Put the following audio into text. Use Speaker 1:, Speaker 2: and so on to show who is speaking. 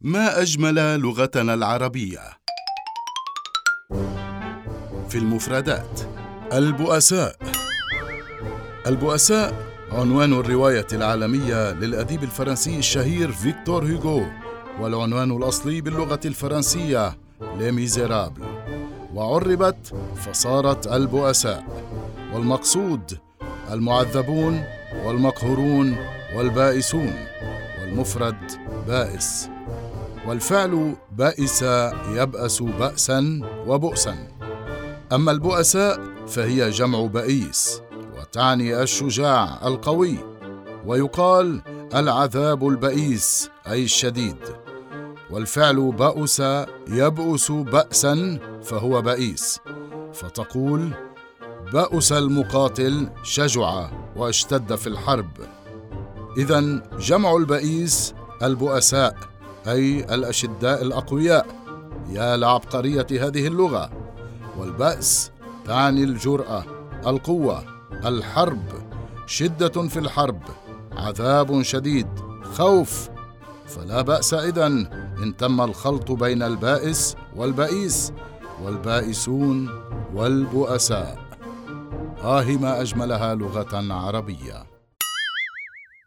Speaker 1: ما أجمل لغتنا العربية؟ في المفردات البؤساء. البؤساء عنوان الرواية العالمية للأديب الفرنسي الشهير فيكتور هوغو والعنوان الأصلي باللغة الفرنسية Les Misérables وعربت فصارت البؤساء. والمقصود المعذبون والمقهورون والبائسون. والمفرد بائس. والفعل بائس يبأس بأسا وبؤسا. أما البؤساء فهي جمع بئيس وتعني الشجاع القوي ويقال العذاب البئيس أي الشديد. والفعل بأس يبؤس بأسا فهو بئيس فتقول بأس المقاتل شجع واشتد في الحرب. إذا جمع البئيس البؤساء. أي الأشداء الأقوياء. يا لعبقرية هذه اللغة. والبأس تعني الجرأة القوة الحرب. شدة في الحرب عذاب شديد خوف. فلا بأس إذن إن تم الخلط بين البائس والبئيس. والبائسون والبؤساء. آه ما أجملها لغة عربية.